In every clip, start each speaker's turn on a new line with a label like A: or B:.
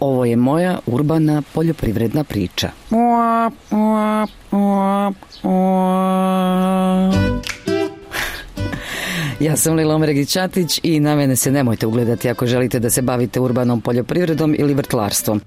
A: Ovo je moja urbana poljoprivredna priča. Ja sam Lila Omregić-Čatić i na mene se nemojte ugledati ako želite da se bavite urbanom poljoprivredom ili vrtlarstvom.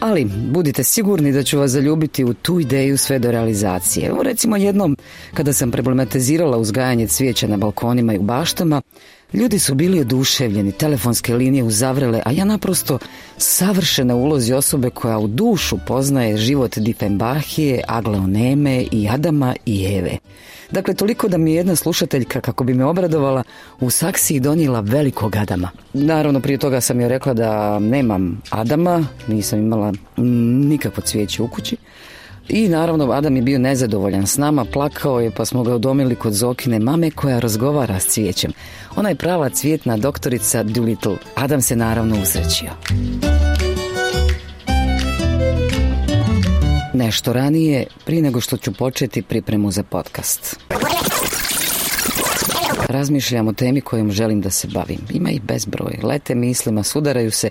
A: Ali budite sigurni da ću vas zaljubiti u tu ideju sve do realizacije. Evo recimo jednom kada sam problematizirala uzgajanje cvijeća na balkonima i u baštama, Ljudi su bili oduševljeni, telefonske linije uzavrele, a ja naprosto savršena ulozi osobe koja u dušu poznaje život Difenbahije, Agleoneme i Adama i Eve. Dakle, toliko da mi je jedna slušateljka, kako bi me obradovala, u saksiji donijela velikog Adama. Naravno, prije toga sam joj rekla da nemam Adama, nisam imala nikakvo cvijeće u kući. I naravno Adam je bio nezadovoljan s nama, plakao je pa smo ga udomili kod Zokine mame koja razgovara s cvijećem. Ona je prava cvjetna doktorica Doolittle. Adam se naravno usrećio. Nešto ranije, prije nego što ću početi pripremu za podcast. Razmišljam o temi kojom želim da se bavim. Ima ih bezbroj. Lete mislima, sudaraju se.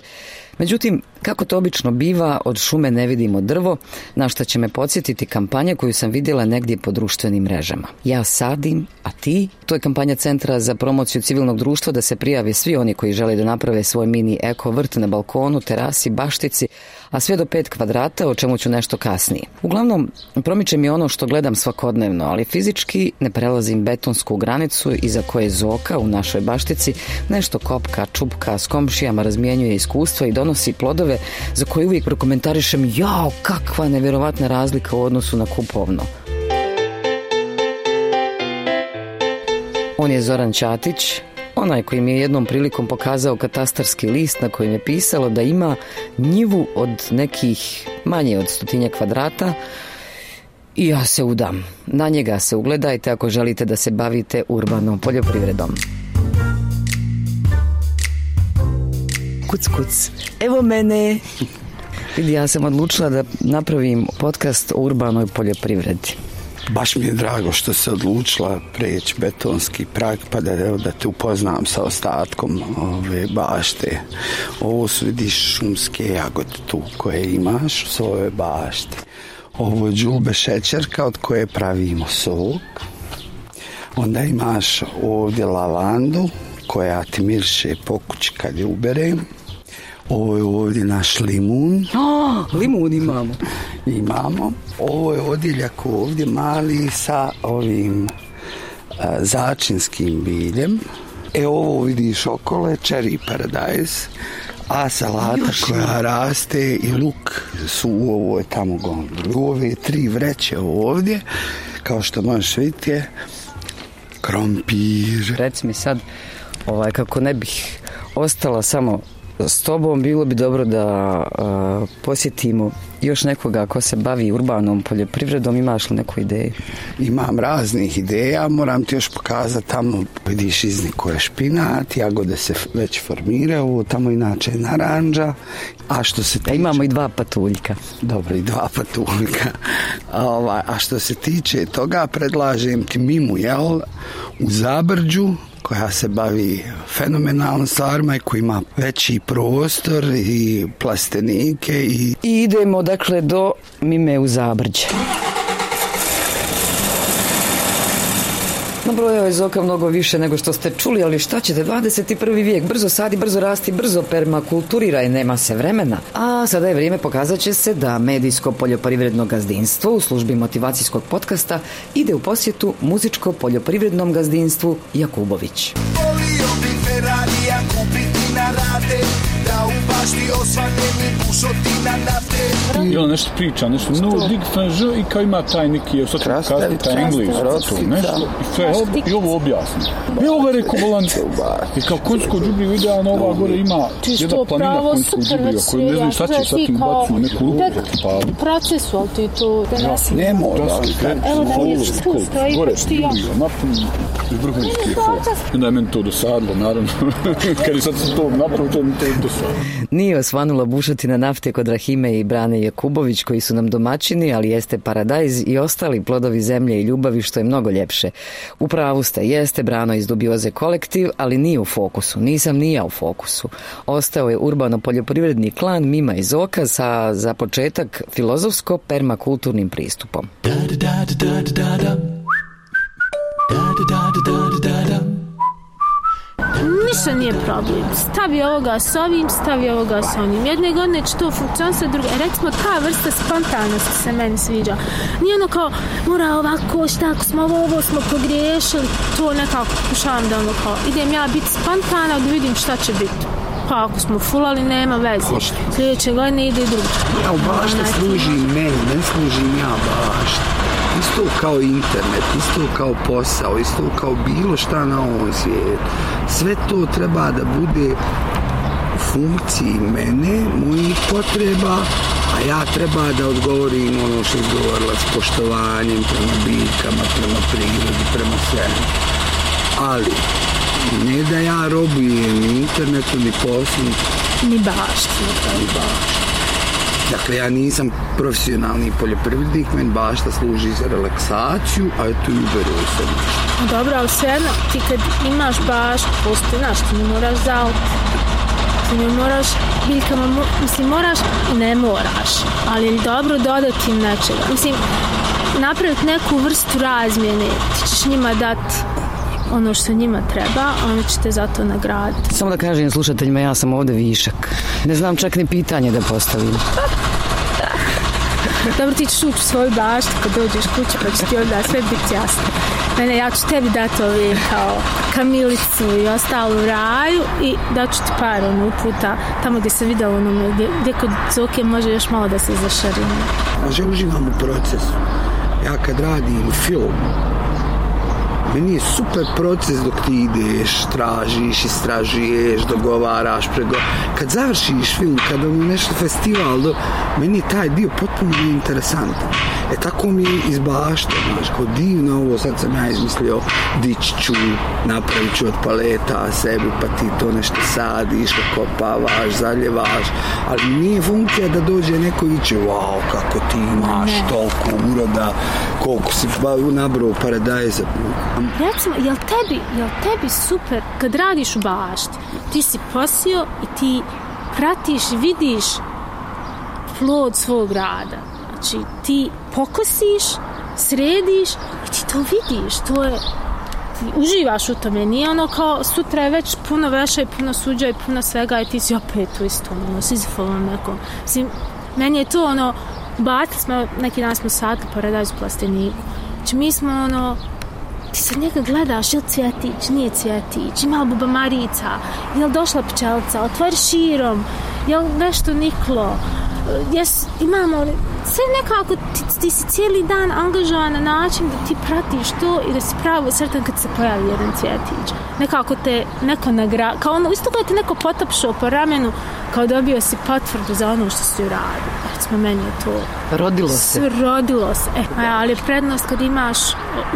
A: Međutim, kako to obično biva, od šume ne vidimo drvo, na što će me podsjetiti kampanja koju sam vidjela negdje po društvenim mrežama. Ja sadim, a ti? To je kampanja Centra za promociju civilnog društva da se prijave svi oni koji žele da naprave svoj mini eko vrt na balkonu, terasi, baštici, a sve do pet kvadrata, o čemu ću nešto kasnije. Uglavnom, promiče mi ono što gledam svakodnevno, ali fizički ne prelazim betonsku granicu iza koje Zoka u našoj baštici nešto kopka, čupka, s komšijama razmijenjuje iskustva i donosi plodove za koje uvijek prokomentarišem jao, kakva nevjerovatna razlika u odnosu na kupovno. On je Zoran Ćatić, onaj koji mi je jednom prilikom pokazao katastarski list na kojem je pisalo da ima njivu od nekih manje od stotinja kvadrata i ja se udam. Na njega se ugledajte ako želite da se bavite urbanom poljoprivredom. Kuc, kuc. Evo mene. Vidi, ja sam odlučila da napravim podcast o urbanoj poljoprivredi.
B: Baš mi je drago što se odlučila preći betonski prag pa da, evo, da te upoznam sa ostatkom ove bašte. Ovo su vidiš šumske jagode tu koje imaš u svojoj bašti. Ovo je džulbe šećerka od koje pravimo sok. Onda imaš ovdje lavandu koja ti mirše po kući kad je uberem. Ovo je ovdje naš limun.
A: Oh, limun imamo.
B: Imamo. Ovo je odiljak ovdje mali sa ovim a, začinskim biljem. E ovo vidiš okolo je cherry paradise. A salata
A: Još
B: koja
A: ima.
B: raste i luk su u ovoj tamo gondoli. U ove tri vreće ovdje, kao što možeš vidjeti je krompir.
A: Reci mi sad, ovaj, kako ne bih ostala samo s tobom, bilo bi dobro da a, posjetimo još nekoga ko se bavi urbanom poljoprivredom. Imaš li neku ideju?
B: Imam raznih ideja, moram ti još pokazati tamo, vidiš izniku je špinat, jagode se već formiraju, tamo inače je naranđa, a što se tiče...
A: imamo i dva patuljka.
B: Dobro, i dva patuljka. A, a što se tiče toga, predlažem ti Mimu, jel, u Zabrđu, koja se bavi fenomenalno stvarima i koja ima veći prostor i plastenike i
A: I idemo dakle do Mime u Zabrđe. Nabrojao je Zoka mnogo više nego što ste čuli, ali šta ćete, 21. vijek, brzo sadi, brzo rasti, brzo permakulturiraj, nema se vremena. A sada je vrijeme pokazat će se da medijsko poljoprivredno gazdinstvo u službi motivacijskog podcasta ide u posjetu muzičko-poljoprivrednom gazdinstvu Jakubović.
C: Volio bi Ferrarija kupiti na rate Da u bašti osvanjeni bušotina nafte
D: I on nešto priča, nešto no dig fanž i kao ima taj neki, evo sad ću
B: Krastavit,
D: kazati taj engleski, to nešto,
B: da.
D: i, fe, i ovo objasni. I ovo ga rekao bolan, i kao konjsko džubrivo idealno, ova gore ima jedna planina konjskog
E: super
D: džubriva, koju ne znam šta će, sad ti bacu u neku rupu ti pali.
E: procesu, ali ti to da ne smije.
B: ne mora.
E: Evo da mi je tu stoji
D: Gore
E: pošto ja.
D: džubriva, napun i vrhunski je. I onda je meni to dosadilo, naravno, kad je sad se to ovom napučenom tendusu.
A: Nije osvanula bušotina nafte kod Rahime i Brane Jakubović koji su nam domaćini, ali jeste paradajz i ostali plodovi zemlje i ljubavi što je mnogo ljepše. U pravu ste, jeste Brano iz Dubioze kolektiv, ali nije u fokusu. Nisam ni ja u fokusu. Ostao je urbano poljoprivredni klan Mima iz Oka sa za početak filozofsko permakulturnim pristupom.
F: Da, da, da, da, da, da. Da, da, da, da, da, da.
E: Ništa nije problem. Stavi ovoga s ovim, stavi ovoga s onim. Jedne godine će to funkcionisati, druge. Recimo, ta vrsta spontanosti se meni sviđa. Nije ono kao, mora ovako, šta ako smo ovo, ovo smo pogriješili. To nekako pokušavam da ono kao, idem ja biti spontana da vidim šta će biti. Pa ako smo fulali, nema veze. Sljedeće godine ide i drugo.
B: Ja bašta služim meni, ne služim ja bašta. Isto kao internet, isto kao posao, isto kao bilo šta na ovom svijetu. Sve to treba da bude u funkciji mene, mojih potreba, a ja treba da odgovorim ono što je s poštovanjem prema biljkama, prema prirodi, prema svemu. Ali, ne da ja robujem ni internetu, ni poslu,
E: Ni bašti.
B: ni bašta. Dakle, ja nisam profesionalni poljoprivrednik, meni bašta služi za relaksaciju, a eto i uberu se nešto.
E: Dobro, ali svejedno, ti kad imaš baš, postoji, znaš, ti ne moraš zaliti. Ti ne moraš, biljkama, mo- mislim, moraš i ne moraš, ali je dobro dodati im nečega. Mislim, napraviti neku vrstu razmjene, ti ćeš njima dati ono što njima treba, oni će te zato nagraditi.
A: Samo da kažem slušateljima, ja sam ovde višak. Ne znam čak ni pitanje da postavim.
E: Dobro, ti ćeš ući u svoju baštu kad dođeš kući, pa će ti onda sve biti jasno. Mene, ja ću tebi dati ove kao kamilicu i ostalu u raju i daću ti par ono uputa tamo gdje sam videla ono gdje, gdje kod Zoke može još malo da se zašarimo.
B: Znači, ja uživam u procesu. Ja kad radim film, meni je super proces dok ti ideš, tražiš, istražuješ, dogovaraš, prego... Kad završiš film, kad ono nešto festival, do... meni je taj dio potpuno interesantan. E tako mi je iz bašte, znaš, kao divno ovo, sad sam ja izmislio, dići ću, napravit ću od paleta sebi, pa ti to nešto sadiš, kopavaš, zaljevaš, ali nije funkcija da dođe neko i će, wow, kako ti imaš toliko uroda, koliko si ba, nabrao paradajza.
E: Recimo, jel tebi, jel tebi super kad radiš u bašti, ti si posio i ti pratiš, vidiš plod svog rada. Znači, ti pokosiš, središ i ti to vidiš, to je ti uživaš u tome, nije ono kao sutra je već puno veša i puno suđa i puno svega i ti si opet u istom, ono, sizifovom nekom. Mislim, meni je to ono, Bacili smo, neki dan smo sad paradajz u plasteniku. Znači, mi smo ono, ti sad njega gledaš, je li cvjetić, nije cvjetić, ima li bubamarica, je li došla pčelica, otvori širom, je li nešto niklo, jes, imamo, sve nekako, ti, ti si cijeli dan angažovan na način da ti pratiš to i da si pravo sretan kad se pojavi jedan cvjetić. Nekako te neko nagra, kao ono, isto kao te neko potapšao po ramenu, kao dobio si potvrdu za ono što si uradio. Recimo, meni je to
A: Rodilo se.
E: sve rodilo se. E, a, ali je prednost kad imaš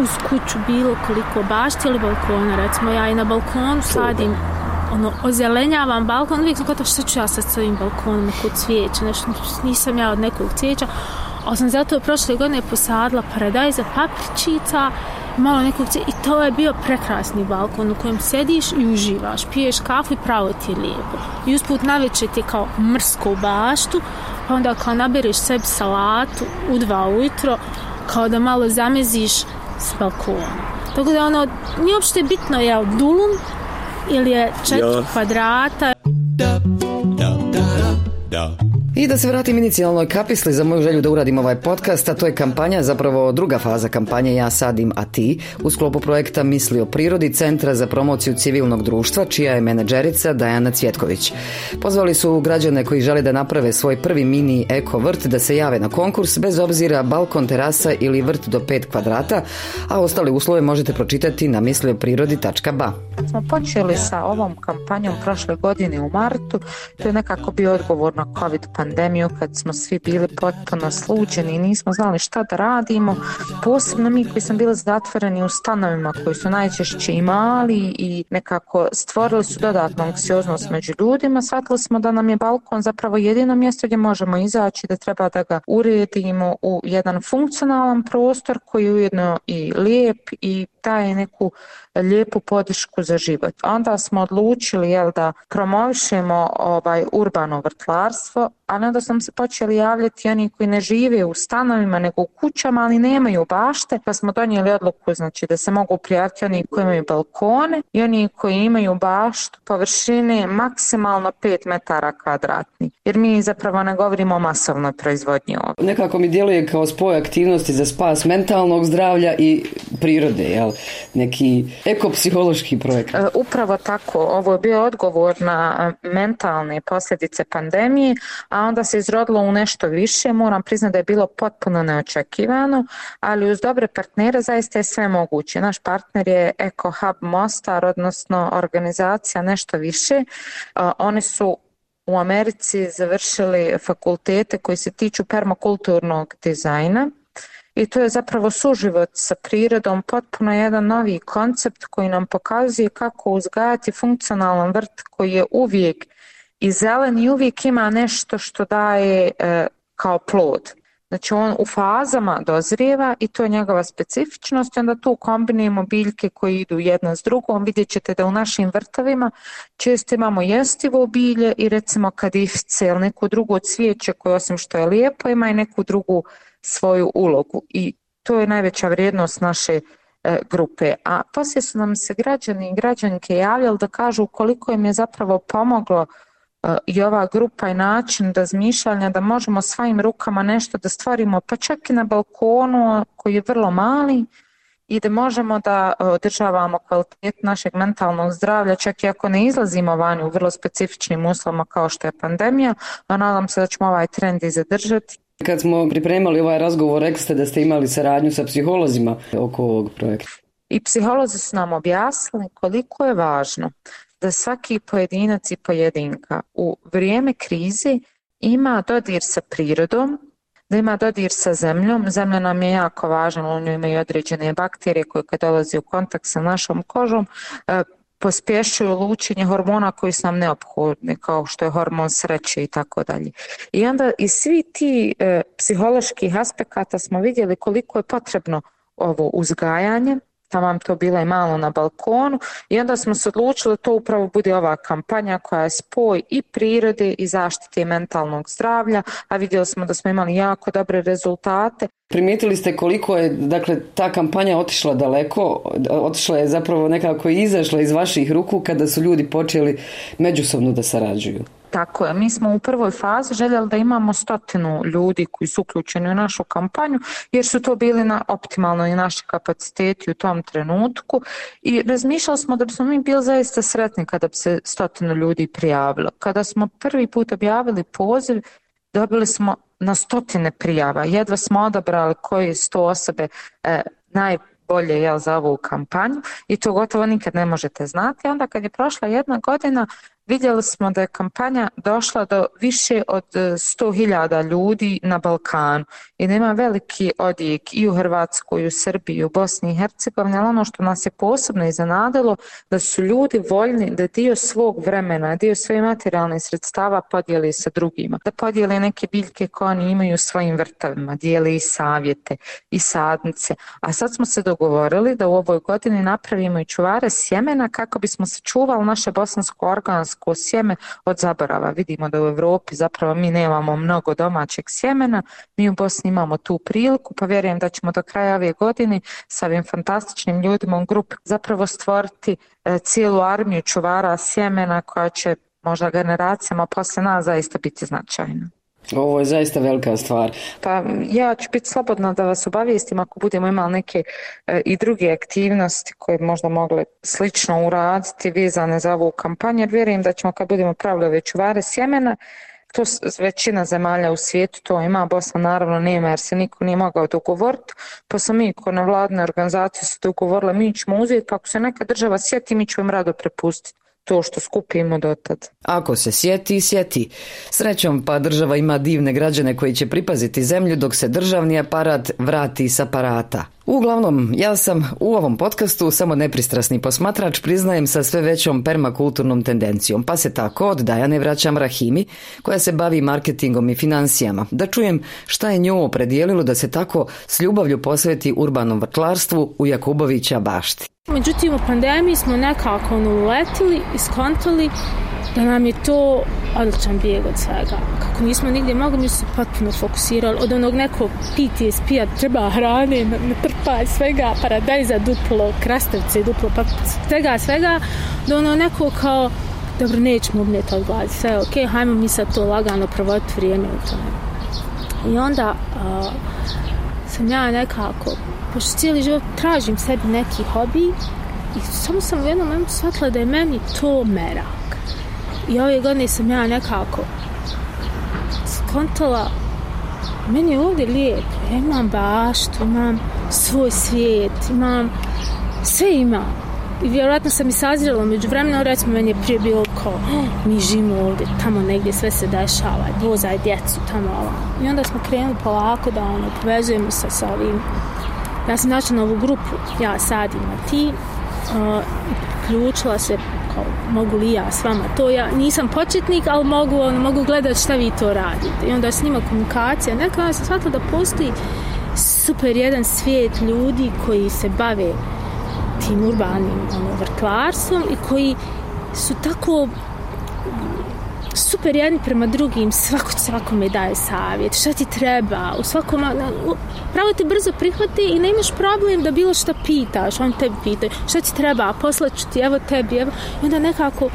E: uz kuću bilo koliko bašti ili balkona. Recimo ja i na balkonu sadim ono, ozelenjavam balkon, uvijek sam gotovo što ću ja sad s ovim balkonom, neko cvijeće, nešto, nisam ja od nekog cvijeća, ali sam zato prošle godine posadila paradajza, papričica, malo nekog cvijeća i to je bio prekrasni balkon u kojem sediš i uživaš, piješ kafu i pravo ti je lijepo. I usput navečer ti je kao mrsko u baštu, pa onda kao nabereš sebi salatu u dva ujutro, kao da malo zameziš s balkonom. Tako da ono, nije uopšte bitno je li dulum ili je četiri
B: Ja.
E: kvadrata
A: I da se vratim inicijalnoj kapisli za moju želju da uradim ovaj podcast, a to je kampanja, zapravo druga faza kampanje Ja sadim, a ti, u sklopu projekta Misli o prirodi Centra za promociju civilnog društva, čija je menadžerica Dajana Cvjetković. Pozvali su građane koji žele da naprave svoj prvi mini eko vrt da se jave na konkurs, bez obzira balkon, terasa ili vrt do 5 kvadrata, a ostale uslove možete pročitati na mislioprirodi.ba.
G: smo počeli sa ovom kampanjom prošle godine u martu, to je nekako bio odgovor na COVID pandemiju pandemiju kad smo svi bili potpuno sluđeni i nismo znali šta da radimo, posebno mi koji smo bili zatvoreni u stanovima koji su najčešće i mali i nekako stvorili su dodatnu anksioznost među ljudima, shvatili smo da nam je balkon zapravo jedino mjesto gdje možemo izaći, da treba da ga uredimo u jedan funkcionalan prostor koji je ujedno i lijep i daje neku lijepu podršku za život. Onda smo odlučili jel, da promovišemo ovaj urbano vrtlarstvo, ali onda smo se počeli javljati oni koji ne žive u stanovima nego u kućama, ali nemaju bašte, pa smo donijeli odluku znači, da se mogu prijaviti oni koji imaju balkone i oni koji imaju baštu površine maksimalno 5 metara kvadratni. Jer mi zapravo ne govorimo o masovnoj proizvodnji ovdje.
A: Nekako mi djeluje kao spoj aktivnosti za spas mentalnog zdravlja i prirode, jel? Neki ekopsihološki projekat.
G: E, upravo tako, ovo je bio odgovor na e, mentalne posljedice pandemije, a onda se izrodilo u nešto više, moram priznati da je bilo potpuno neočekivano, ali uz dobre partnere zaista je sve moguće. Naš partner je Eco Hub Mostar, odnosno organizacija nešto više. E, oni su u Americi završili fakultete koji se tiču permakulturnog dizajna i to je zapravo suživot sa prirodom, potpuno jedan novi koncept koji nam pokazuje kako uzgajati funkcionalan vrt koji je uvijek i zelen i uvijek ima nešto što daje e, kao plod. Znači on u fazama dozrijeva i to je njegova specifičnost i onda tu kombinujemo biljke koje idu jedna s drugom. Vidjet ćete da u našim vrtovima često imamo jestivo bilje i recimo kadifice ili neku drugu cvijeće koje osim što je lijepo ima i neku drugu svoju ulogu i to je najveća vrijednost naše e, grupe. A poslije su nam se građani i građanke javljali da kažu koliko im je zapravo pomoglo e, i ova grupa i način razmišljanja da možemo svojim rukama nešto da stvorimo, pa čak i na balkonu koji je vrlo mali i da možemo da e, održavamo kvalitet našeg mentalnog zdravlja, čak i ako ne izlazimo vani u vrlo specifičnim uslovima kao što je pandemija, a nadam se da ćemo ovaj trend i zadržati
A: Kad smo pripremali ovaj razgovor, rekli ste da ste imali saradnju sa psiholozima oko ovog projekta.
G: I psiholozi su nam objasnili koliko je važno da svaki pojedinac i pojedinka u vrijeme krize ima dodir sa prirodom, da ima dodir sa zemljom. Zemlja nam je jako važna, u njoj imaju određene bakterije koje kad dolazi u kontakt sa našom kožom, pospješuju lučenje hormona koji su nam neophodni, kao što je hormon sreće i tako dalje. I onda i svi ti e, psiholoških aspekata smo vidjeli koliko je potrebno ovo uzgajanje, tamo vam to bila i malo na balkonu i onda smo se odlučili da to upravo bude ova kampanja koja je spoj i prirode i zaštite mentalnog zdravlja, a vidjeli smo da smo imali jako dobre rezultate.
A: Primijetili ste koliko je dakle, ta kampanja otišla daleko, otišla je zapravo nekako izašla iz vaših ruku kada su ljudi počeli međusobno da sarađuju.
G: Tako je, mi smo u prvoj fazi željeli da imamo stotinu ljudi koji su uključeni u našu kampanju, jer su to bili na optimalno i naši kapaciteti u tom trenutku i razmišljali smo da bismo mi bili zaista sretni kada bi se stotinu ljudi prijavilo. Kada smo prvi put objavili poziv, dobili smo na stotine prijava, jedva smo odabrali koje sto osobe e, najbolje jel, za ovu kampanju i to gotovo nikad ne možete znati. Onda kad je prošla jedna godina, Vidjeli smo da je kampanja došla do više od e, 100.000 ljudi na Balkanu i da ima veliki odjek i u Hrvatskoj, i u Srbiji, i u Bosni i Hercegovini, ali ono što nas je posebno iznenadilo da su ljudi voljni da dio svog vremena, dio svoje materijalne sredstava podijeli sa drugima, da podijeli neke biljke koje oni imaju u svojim vrtovima, dijeli i savjete i sadnice. A sad smo se dogovorili da u ovoj godini napravimo i čuvare sjemena kako bismo sačuvali naše bosansko organsko bosansko sjeme od zaborava. Vidimo da u Evropi zapravo mi nemamo mnogo domaćeg sjemena, mi u Bosni imamo tu priliku, pa vjerujem da ćemo do kraja ove godine sa ovim fantastičnim ljudima u grupi zapravo stvoriti e, cijelu armiju čuvara sjemena koja će možda generacijama posle nas zaista biti značajna.
A: Ovo je zaista velika stvar.
G: Pa ja ću biti slobodna da vas obavijestim ako budemo imali neke e, i druge aktivnosti koje možda mogle slično uraditi vezane za ovu kampanju, jer vjerujem da ćemo kad budemo pravili već čuvare sjemena, to većina zemalja u svijetu to ima, Bosna naravno nema jer se niko nije mogao dogovoriti, pa smo mi ko na vladne organizacije se dogovorile, mi ćemo uzeti, pa ako se neka država sjeti, mi ćemo im rado prepustiti to što skupimo do tad.
A: Ako se sjeti, sjeti. Srećom pa država ima divne građane koji će pripaziti zemlju dok se državni aparat vrati s aparata. Uglavnom, ja sam u ovom podcastu samo nepristrasni posmatrač, priznajem sa sve većom permakulturnom tendencijom, pa se tako od Dajane vraćam Rahimi, koja se bavi marketingom i financijama, da čujem šta je nju opredijelilo da se tako s ljubavlju posveti urbanom vrtlarstvu u Jakubovića bašti.
E: Međutim, u pandemiji smo nekako ono uletili i skontali da nam je to odličan bijeg od svega. Kako nismo nigdje mogli, mi se potpuno fokusirali od onog nekog PTSP-a, treba hrane, trpa svega, paradajza duplo, krastavce duplo, pa svega, svega, do ono neko kao, dobro, nećemo umjeti od gladi, sve je okej, okay, hajmo mi sad to lagano provoditi vrijeme u tome. I onda uh, sam ja nekako, pošto cijeli život tražim sebi neki hobi, i samo sam u jednom momentu shvatila da je meni to mera I ove godine sam ja nekako skontala meni je ovdje lijepo. Ja imam baštu, imam svoj svijet, imam sve imam. I vjerojatno sam i sazrela među vremena, recimo meni je prije bilo kao, oh, mi živimo ovdje, tamo negdje sve se dešava, vozaj djecu, tamo ovo. I onda smo krenuli polako da ono, povezujemo se sa ovim. Ja sam našla novu grupu, ja sadim na ti, uh, i se kao, mogu li ja s vama to, ja nisam početnik, ali mogu, on, mogu gledati šta vi to radite. I onda s njima komunikacija, neka ja sam shvatila da postoji super jedan svijet ljudi koji se bave tim urbanim ono, vrtlarstvom i koji su tako super jedni prema drugim, svako svakome daje savjet, šta ti treba, u svakom, pravo te brzo prihvati i ne imaš problem da bilo šta pitaš, on tebi pita, šta ti treba, poslaću ti, evo tebi, evo, i onda nekako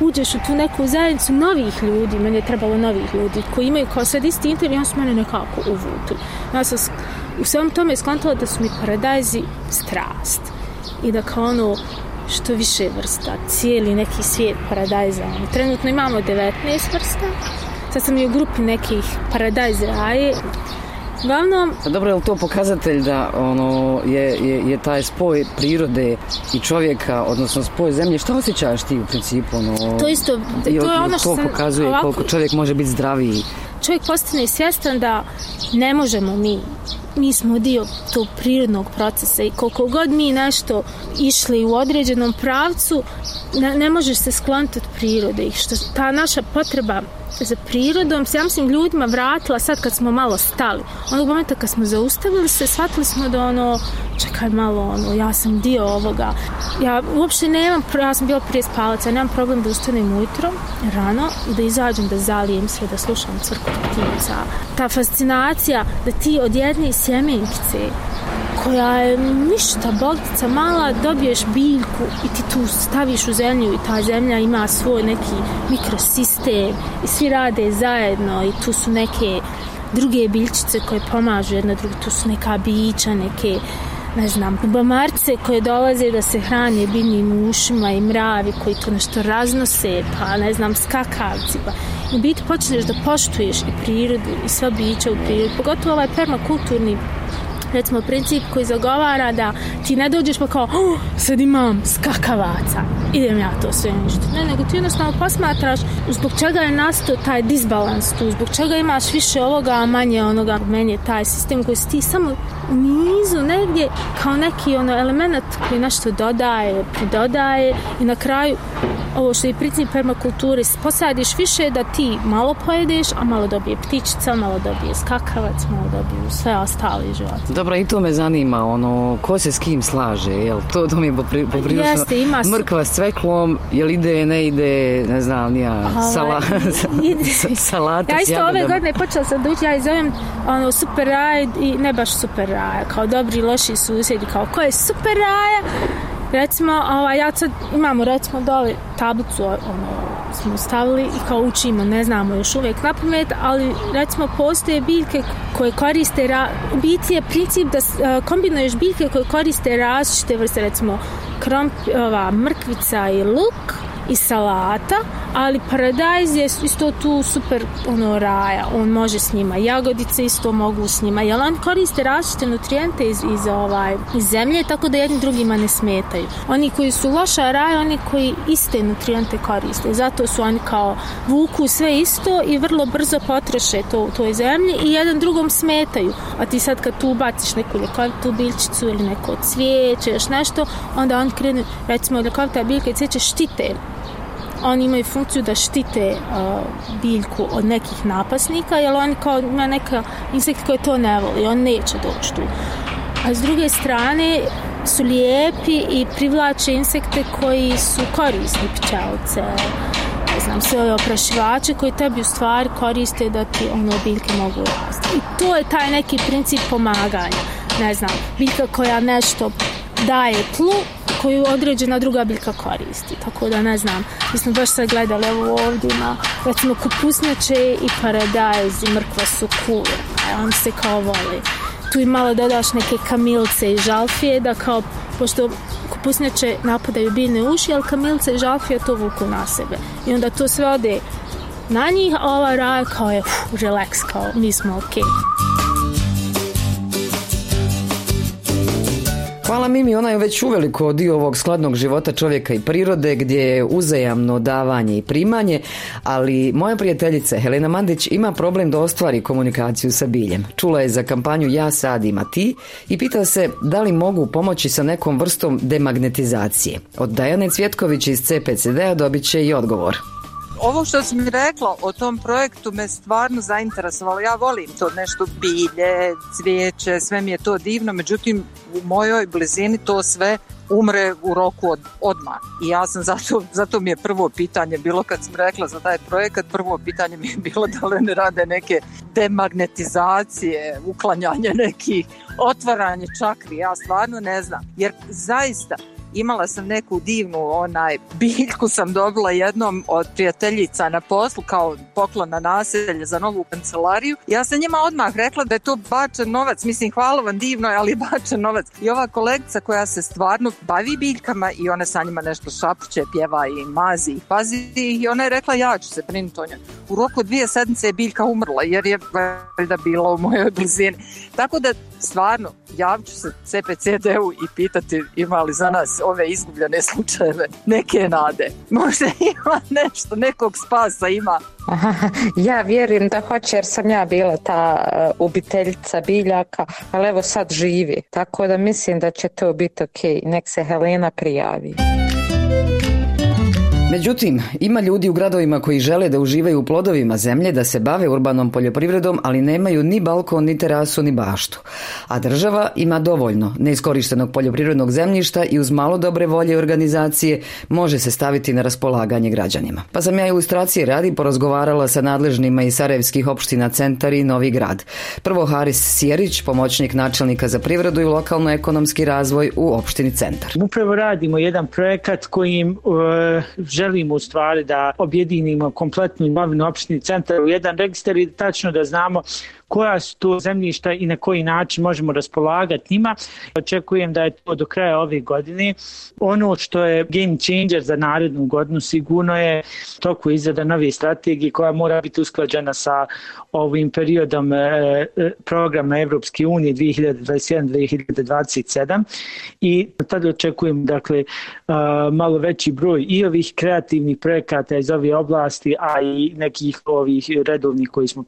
E: uđeš u tu neku zajednicu novih ljudi, meni je trebalo novih ljudi, koji imaju kao sad isti intervju, on su mene nekako uvutili. Ja sam u svem tome iskontala da su mi paradajzi strast i da kao ono, što više vrsta, cijeli neki svijet paradajza. Trenutno imamo 19 vrsta, sad sam i u grupi nekih paradajz raje. Uglavnom...
A: Dobro, je li to pokazatelj da ono, je, je, je taj spoj prirode i čovjeka, odnosno spoj zemlje, što osjećaš ti u principu? Ono,
E: to isto, to je ono što
A: to
E: sam...
A: pokazuje ovako, koliko čovjek može biti zdraviji.
E: Čovjek postane svjestan da ne možemo mi. Mi smo dio tog prirodnog procesa i koliko god mi nešto išli u određenom pravcu, ne, ne možeš se skloniti od prirode i što ta naša potreba za prirodom se, ja mislim, ljudima vratila sad kad smo malo stali. Onog momenta kad smo zaustavili se, shvatili smo da ono, čekaj malo, ono, ja sam dio ovoga. Ja uopšte nemam, ja sam bila prije spalaca, nemam problem da ustanem ujutro, rano, i da izađem, da zalijem sve, da slušam crku ptica. Ta fascinacija da ti od jedne sjemenkice koja je ništa bogtica mala, dobiješ biljku i ti tu staviš u zemlju i ta zemlja ima svoj neki mikrosistem i svi rade zajedno i tu su neke druge biljčice koje pomažu jedna druga, tu su neka bića, neke ne znam, bamarce koje dolaze da se hrane biljnim ušima i mravi koji to nešto raznose, pa ne znam, skakavci, pa. U biti počneš da poštuješ i prirodu i sva bića u prirodu, pogotovo ovaj permakulturni recimo princip koji zagovara da ti ne dođeš pa kao oh, sad imam skakavaca idem ja to sve ništa ne nego ti jednostavno posmatraš zbog čega je nastao taj disbalans tu zbog čega imaš više ovoga a manje onoga. Meni je taj sistem koji si ti samo u nizu negdje kao neki ono element koji nešto dodaje pridodaje i na kraju ovo što je princip permakulture, posadiš više da ti malo pojedeš, a malo dobije ptičica, malo dobije skakavac, malo dobije sve ostali život.
A: Dobro, i to me zanima, ono, ko se s kim slaže, jel? To, to mi je popri, poprilično
E: Jeste, ima
A: mrkva s cveklom, jel ide, ne ide, ne znam, nija, sala, salata
E: Ja isto ove godine počela sam da ući, ja zovem ono, super raj i ne baš super raj, kao dobri, loši susjedi, kao ko je super raja, recimo, ovaj, ja sad imamo recimo dole tablicu, ono, smo stavili i kao učimo, ne znamo još uvijek na pamet, ali recimo postoje biljke koje koriste, ra, biti je princip da e, kombinuješ biljke koje koriste različite vrste, recimo kromp, ova, mrkvica i luk, i salata, ali paradajz je isto tu super ono raja. On može s njima jagodice isto mogu s njima. Jer on koriste različite nutrijente iz, iz, ovaj, iz zemlje tako da jedni drugima ne smetaju. Oni koji su loša raja, oni koji iste nutrijente koriste. Zato su oni kao vuku sve isto i vrlo brzo potroše to u toj zemlji i jedan drugom smetaju. A ti sad kad tu baciš neku ljekovitu biljčicu ili neko cvijeće, još nešto, onda on krene, recimo ljekovita biljka i cvijeće štite oni imaju funkciju da štite uh, biljku od nekih napasnika, jer oni kao ima neka insekt koji to ne voli, on neće doći tu. A s druge strane su lijepi i privlače insekte koji su korisni pčelce, ne znam, sve ove oprašivače koji tebi u stvari koriste da ti ono biljke mogu rasti. I to je taj neki princip pomaganja. Ne znam, biljka koja nešto daje tlu, koju određena druga biljka koristi. Tako da ne znam, mi smo baš sad gledali evo ovdje ima recimo kupusnjače i paradajz i mrkva su cool, a e, on se kao voli. Tu i malo dodaš neke kamilce i žalfije da kao, pošto kupusnjače napadaju biljne uši, ali kamilce i žalfije to vuku na sebe. I onda to sve ode na njih, a ova raja kao je uf, relax, kao mi smo okej. Okay.
A: Hvala Mimi, ona je već uveliko dio ovog skladnog života čovjeka i prirode gdje je uzajamno davanje i primanje, ali moja prijateljica Helena Mandić ima problem da ostvari komunikaciju sa biljem. Čula je za kampanju Ja sadim, a ti i pita se da li mogu pomoći sa nekom vrstom demagnetizacije. Od Dajane Cvjetković iz CPCD-a dobit će i odgovor
H: ovo što si mi rekla o tom projektu me stvarno zainteresovalo. Ja volim to nešto bilje, cvijeće, sve mi je to divno, međutim u mojoj blizini to sve umre u roku od, odmah. I ja sam zato, zato mi je prvo pitanje bilo kad sam rekla za taj projekat, prvo pitanje mi je bilo da li ne rade neke demagnetizacije, uklanjanje nekih, otvaranje čakri, ja stvarno ne znam. Jer zaista, imala sam neku divnu onaj biljku sam dobila jednom od prijateljica na poslu kao poklon na naselje za novu kancelariju. Ja sam njima odmah rekla da je to bačen novac. Mislim, hvala vam divno, ali bačen novac. I ova kolegica koja se stvarno bavi biljkama i ona sa njima nešto šapuće, pjeva i mazi i pazi i ona je rekla ja ću se brinuti o njoj. U roku dvije sedmice je biljka umrla jer je valjda bila u mojoj blizini. Tako da stvarno javću se CPCD-u i pitati ima li za nas ove izgubljene slučajeve neke nade. Možda ima nešto, nekog spasa ima.
G: ja vjerujem da hoće jer sam ja bila ta uh, ubiteljica biljaka, ali evo sad živi. Tako da mislim da će to biti okay, Nek se Helena prijavi.
A: Međutim, ima ljudi u gradovima koji žele da uživaju u plodovima zemlje, da se bave urbanom poljoprivredom, ali nemaju ni balkon, ni terasu, ni baštu. A država ima dovoljno neiskorištenog poljoprivrednog zemljišta i uz malo dobre volje organizacije može se staviti na raspolaganje građanima. Pa sam ja ilustracije radi porazgovarala sa nadležnima iz Sarajevskih opština Centar i Novi grad. Prvo Haris Sjerić, pomoćnik načelnika za privredu i lokalno-ekonomski razvoj u opštini Centar.
I: Upravo radimo jedan projekat kojim uh, želimo u stvari da objedinimo kompletnu imovinu opštini centar u jedan registar i tačno da znamo koja su to zemljišta i na koji način možemo raspolagati njima. Očekujem da je to do kraja ove godine. Ono što je game changer za narednu godinu sigurno je toku izrada nove strategije koja mora biti usklađena sa ovim periodom e, e programa Evropske unije 2021-2027 i tada očekujem dakle e, malo veći broj i ovih kreativnih projekata iz ove oblasti, a i nekih ovih redovnih koji smo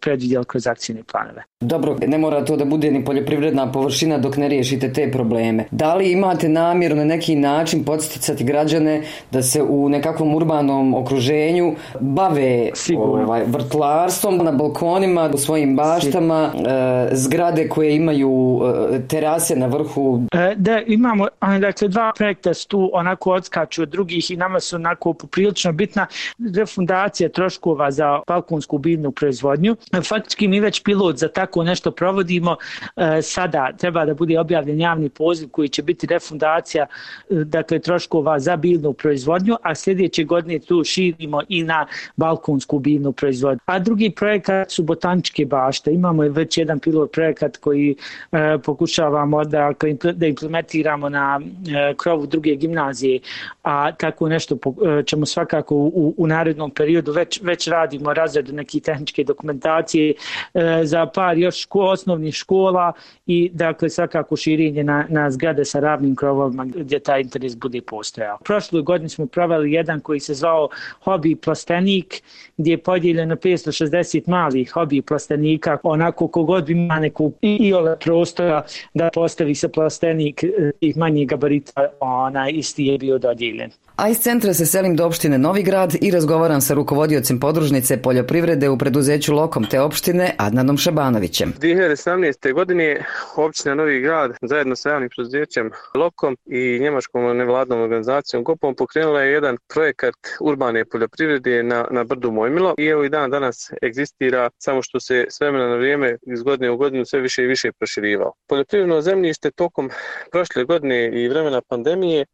I: predvidjeli kroz akciju akcijne planove.
A: Dobro, ne mora to da bude ni poljoprivredna površina dok ne riješite te probleme. Da li imate namjeru na neki način podsticati građane da se u nekakvom urbanom okruženju bave ovaj, vrtlarstvom na balkonima, u svojim baštama, e, zgrade koje imaju e, terase na vrhu?
I: E, da, imamo, dakle, dva projekta su tu onako odskaču od drugih i nama su onako poprilično bitna refundacija troškova za balkonsku biljnu proizvodnju. Faktički mi već pilot za tako nešto provodimo. E, sada treba da bude objavljen javni poziv koji će biti refundacija e, dakle, troškova za biljnu proizvodnju, a sljedeće godine tu širimo i na balkonsku biljnu proizvodnju. A drugi projekat su botaničke bašte. Imamo već jedan pilot projekat koji e, pokušavamo da, da implementiramo na e, krovu druge gimnazije, a tako nešto po- e, ćemo svakako u, u narednom periodu već, već radimo razredu neke tehničke dokumentacije E, za par još ško, osnovnih škola i dakle svakako širenje na, na zgrade sa ravnim krovovima gdje taj interes bude postojao. Prošlu godinu smo proveli jedan koji se zvao Hobi plastenik gdje je podijeljeno 560 malih hobi plastenika onako kogod ima neku iole prostora da postavi se plastenik e, tih manjih gabarita onaj isti je bio dodijeljen.
A: A iz centra se selim do opštine Novi Grad i razgovaram sa rukovodiocem podružnice poljoprivrede u preduzeću Lokom te opštine Adnanom Šabanovićem.
J: 2017. godine opština Novi Grad zajedno sa javnim preduzećem Lokom i njemačkom nevladnom organizacijom GOPom pokrenula je jedan projekat urbane poljoprivrede na, na Brdu Mojmilo i evo i dan danas egzistira samo što se s vremena na vrijeme iz godine u godinu sve više i više proširivao. Poljoprivredno zemljište tokom prošle godine i vremena pandemije e,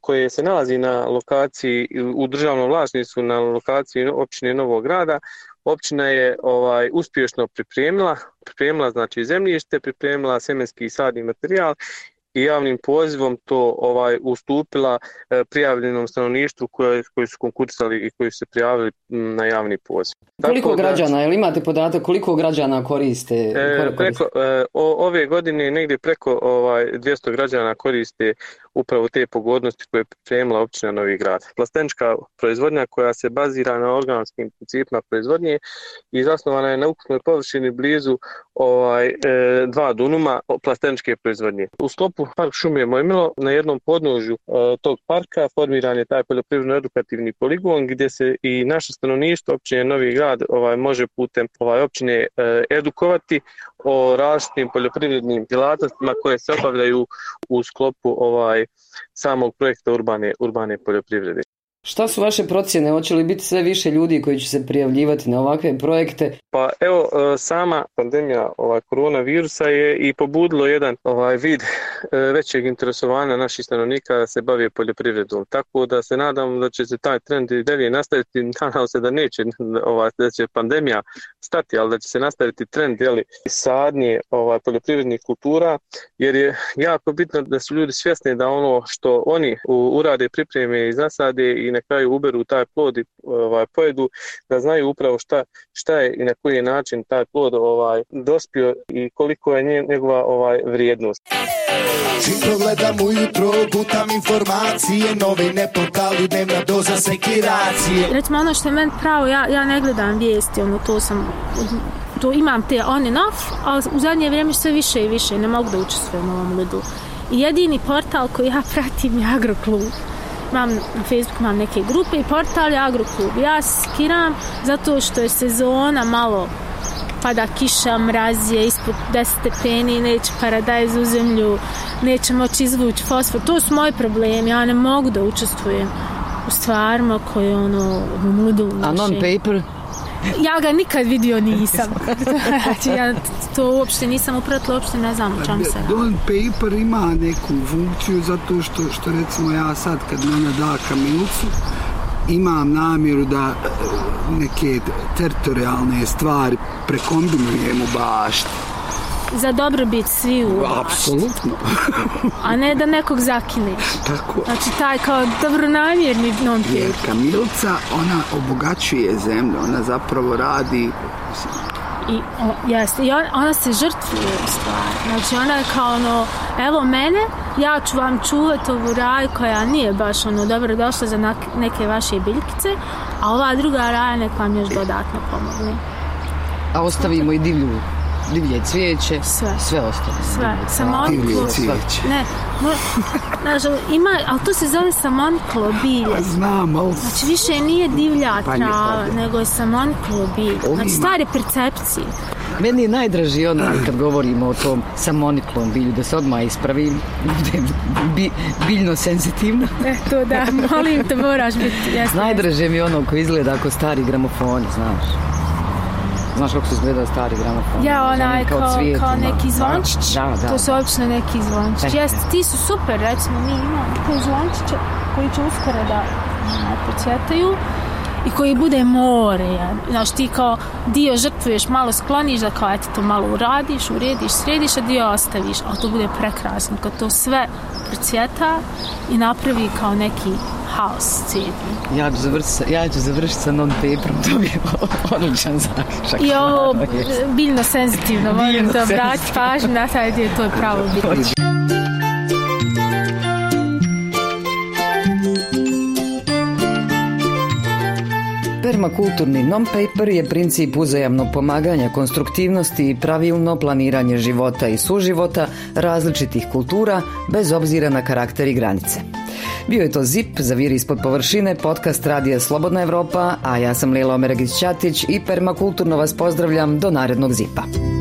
J: koje se nalazi na lokaciji u državnom vlasništvu na lokaciji općine Novog grada općina je ovaj uspješno pripremila pripremila znači zemljište pripremila semenski i sadni materijal i javnim pozivom to ovaj ustupila e, prijavljenom stanovništvu koje koji su konkursali i koji su se prijavili na javni poziv.
A: Koliko Tako građana, da, jel imate podatak koliko građana koriste?
J: E, preko, e, o, ove godine negdje preko ovaj 200 građana koriste upravo te pogodnosti koje je pripremila općina Novi Grad. Plastenička proizvodnja koja se bazira na organskim principima proizvodnje i zasnovana je na ukupnoj površini blizu ovaj e, dva dunuma plasteničke proizvodnje. U sklopu Park šume Mojmilo na jednom podnožju e, tog parka formiran je taj poljoprivredno-edukativni poligon gdje se i naše stanovništvo općine Novi Grad ovaj može putem ovaj općine e, edukovati o različitim poljoprivrednim djelatnostima koje se obavljaju u sklopu ovaj samog projekta urbane urbane poljoprivrede.
A: Šta su vaše procjene? Hoće li biti sve više ljudi koji će se prijavljivati na ovakve projekte?
J: Pa evo, e, sama pandemija ovaj, koronavirusa je i pobudilo jedan ovaj vid e, većeg interesovanja naših stanovnika da se bavije poljoprivredom. Tako da se nadam da će se taj trend i dalje nastaviti. Nadam se da neće, ovaj, da će pandemija stati, ali da će se nastaviti trend jeli, sadnje ovaj, poljoprivrednih kultura, jer je jako bitno da su ljudi svjesni da ono što oni urade, pripreme i zasade i na kraju uberu taj plod i ovaj, pojedu, da znaju upravo šta, šta je i na koji način taj plod ovaj, dospio i koliko je njegova ovaj, vrijednost.
C: Čim progledam ujutro, gutam informacije, novine, portali, dnevna doza sekiracije.
E: Recimo ono što je meni pravo, ja, ja ne gledam vijesti, ono to sam to imam te on and off, ali u zadnje vrijeme sve više i više, ne mogu da učestvujem u ovom ludu. I jedini portal koji ja pratim je Agroklub imam na Facebooku imam neke grupe i portal je Agroklub. Ja skiram zato što je sezona malo pada kiša, mraz je ispod 10 stepeni, neće paradajz u zemlju, neće moći izvući fosfor. To su moji problemi, ja ne mogu da učestvujem u stvarima koje ono u mudu.
A: A non-paper?
E: Ja ga nikad vidio nisam. znači, ja to uopšte nisam upratila, uopšte ne znam o čemu se.
B: Don paper ima neku funkciju zato što, što recimo ja sad kad mene da kamilcu, imam namjeru da e, neke teritorijalne stvari prekombinujem u bašti
E: za dobrobit svi u
B: Apsolutno.
E: A ne da nekog zakine.
B: Tako.
E: Znači taj kao dobronamjerni non
B: Jer kamilca, ona obogaćuje zemlju, ona zapravo radi
E: I, o, jeste, i on, ona se žrtvuje u stvari. Znači ona je kao ono, evo mene, ja ću vam čuvati ovu raj koja nije baš ono dobro došla za neke vaše biljkice, a ova druga raja nek vam još dodatno pomogne.
A: A ostavimo i divlju divlje cvijeće,
E: sve,
A: sve ostalo.
E: Sve, samoniklo. Ne, no, znaš, ima, ali to se zove samoniklo bilje.
B: Pa znam, ali...
E: Znači, više nije divlja pa trava, nego je samoniklo bilje. Znači, stvari percepcije.
A: Meni je najdraži ono kad govorimo o tom samoniklom bilju, da se odmah ispravim, budem bi, biljno senzitivna.
E: E, to da, molim te, moraš biti. Jesno,
A: Najdraže mi ono koji izgleda ako stari gramofoni, znaš. Znaš kako se izgleda stari gramofon?
E: Ja, onaj
A: Kao
E: kao,
A: cvijetima.
E: kao neki zvončić.
A: Da, da.
E: To su obično neki zvončić. Jeste, ti su super, recimo mi imamo te zvončiće koji će uskoro da ono, procvjetaju i koji bude more. Ja. Znaš, ti kao dio žrtvuješ, malo skloniš da kao eto to malo uradiš, urediš, središ, a dio ostaviš. A to bude prekrasno kad to sve procvjeta i napravi kao neki haos cijeli.
A: Ja ću završiti sa, ja ću završiti sa non-paperom, to bi je odličan zaključak.
E: I ovo biljno senzitivno, moram
A: Biljno
E: da obrati pažnju na taj dio, to je pravo bitno.
A: Permakulturni non-paper je princip uzajamnog pomaganja, konstruktivnosti i pravilno planiranje života i suživota različitih kultura bez obzira na karakter i granice. Bio je to ZIP, Zaviri ispod površine, podcast Radija Slobodna Evropa, a ja sam Lila Omeragić-Ćatić i permakulturno vas pozdravljam do narednog ZIPa.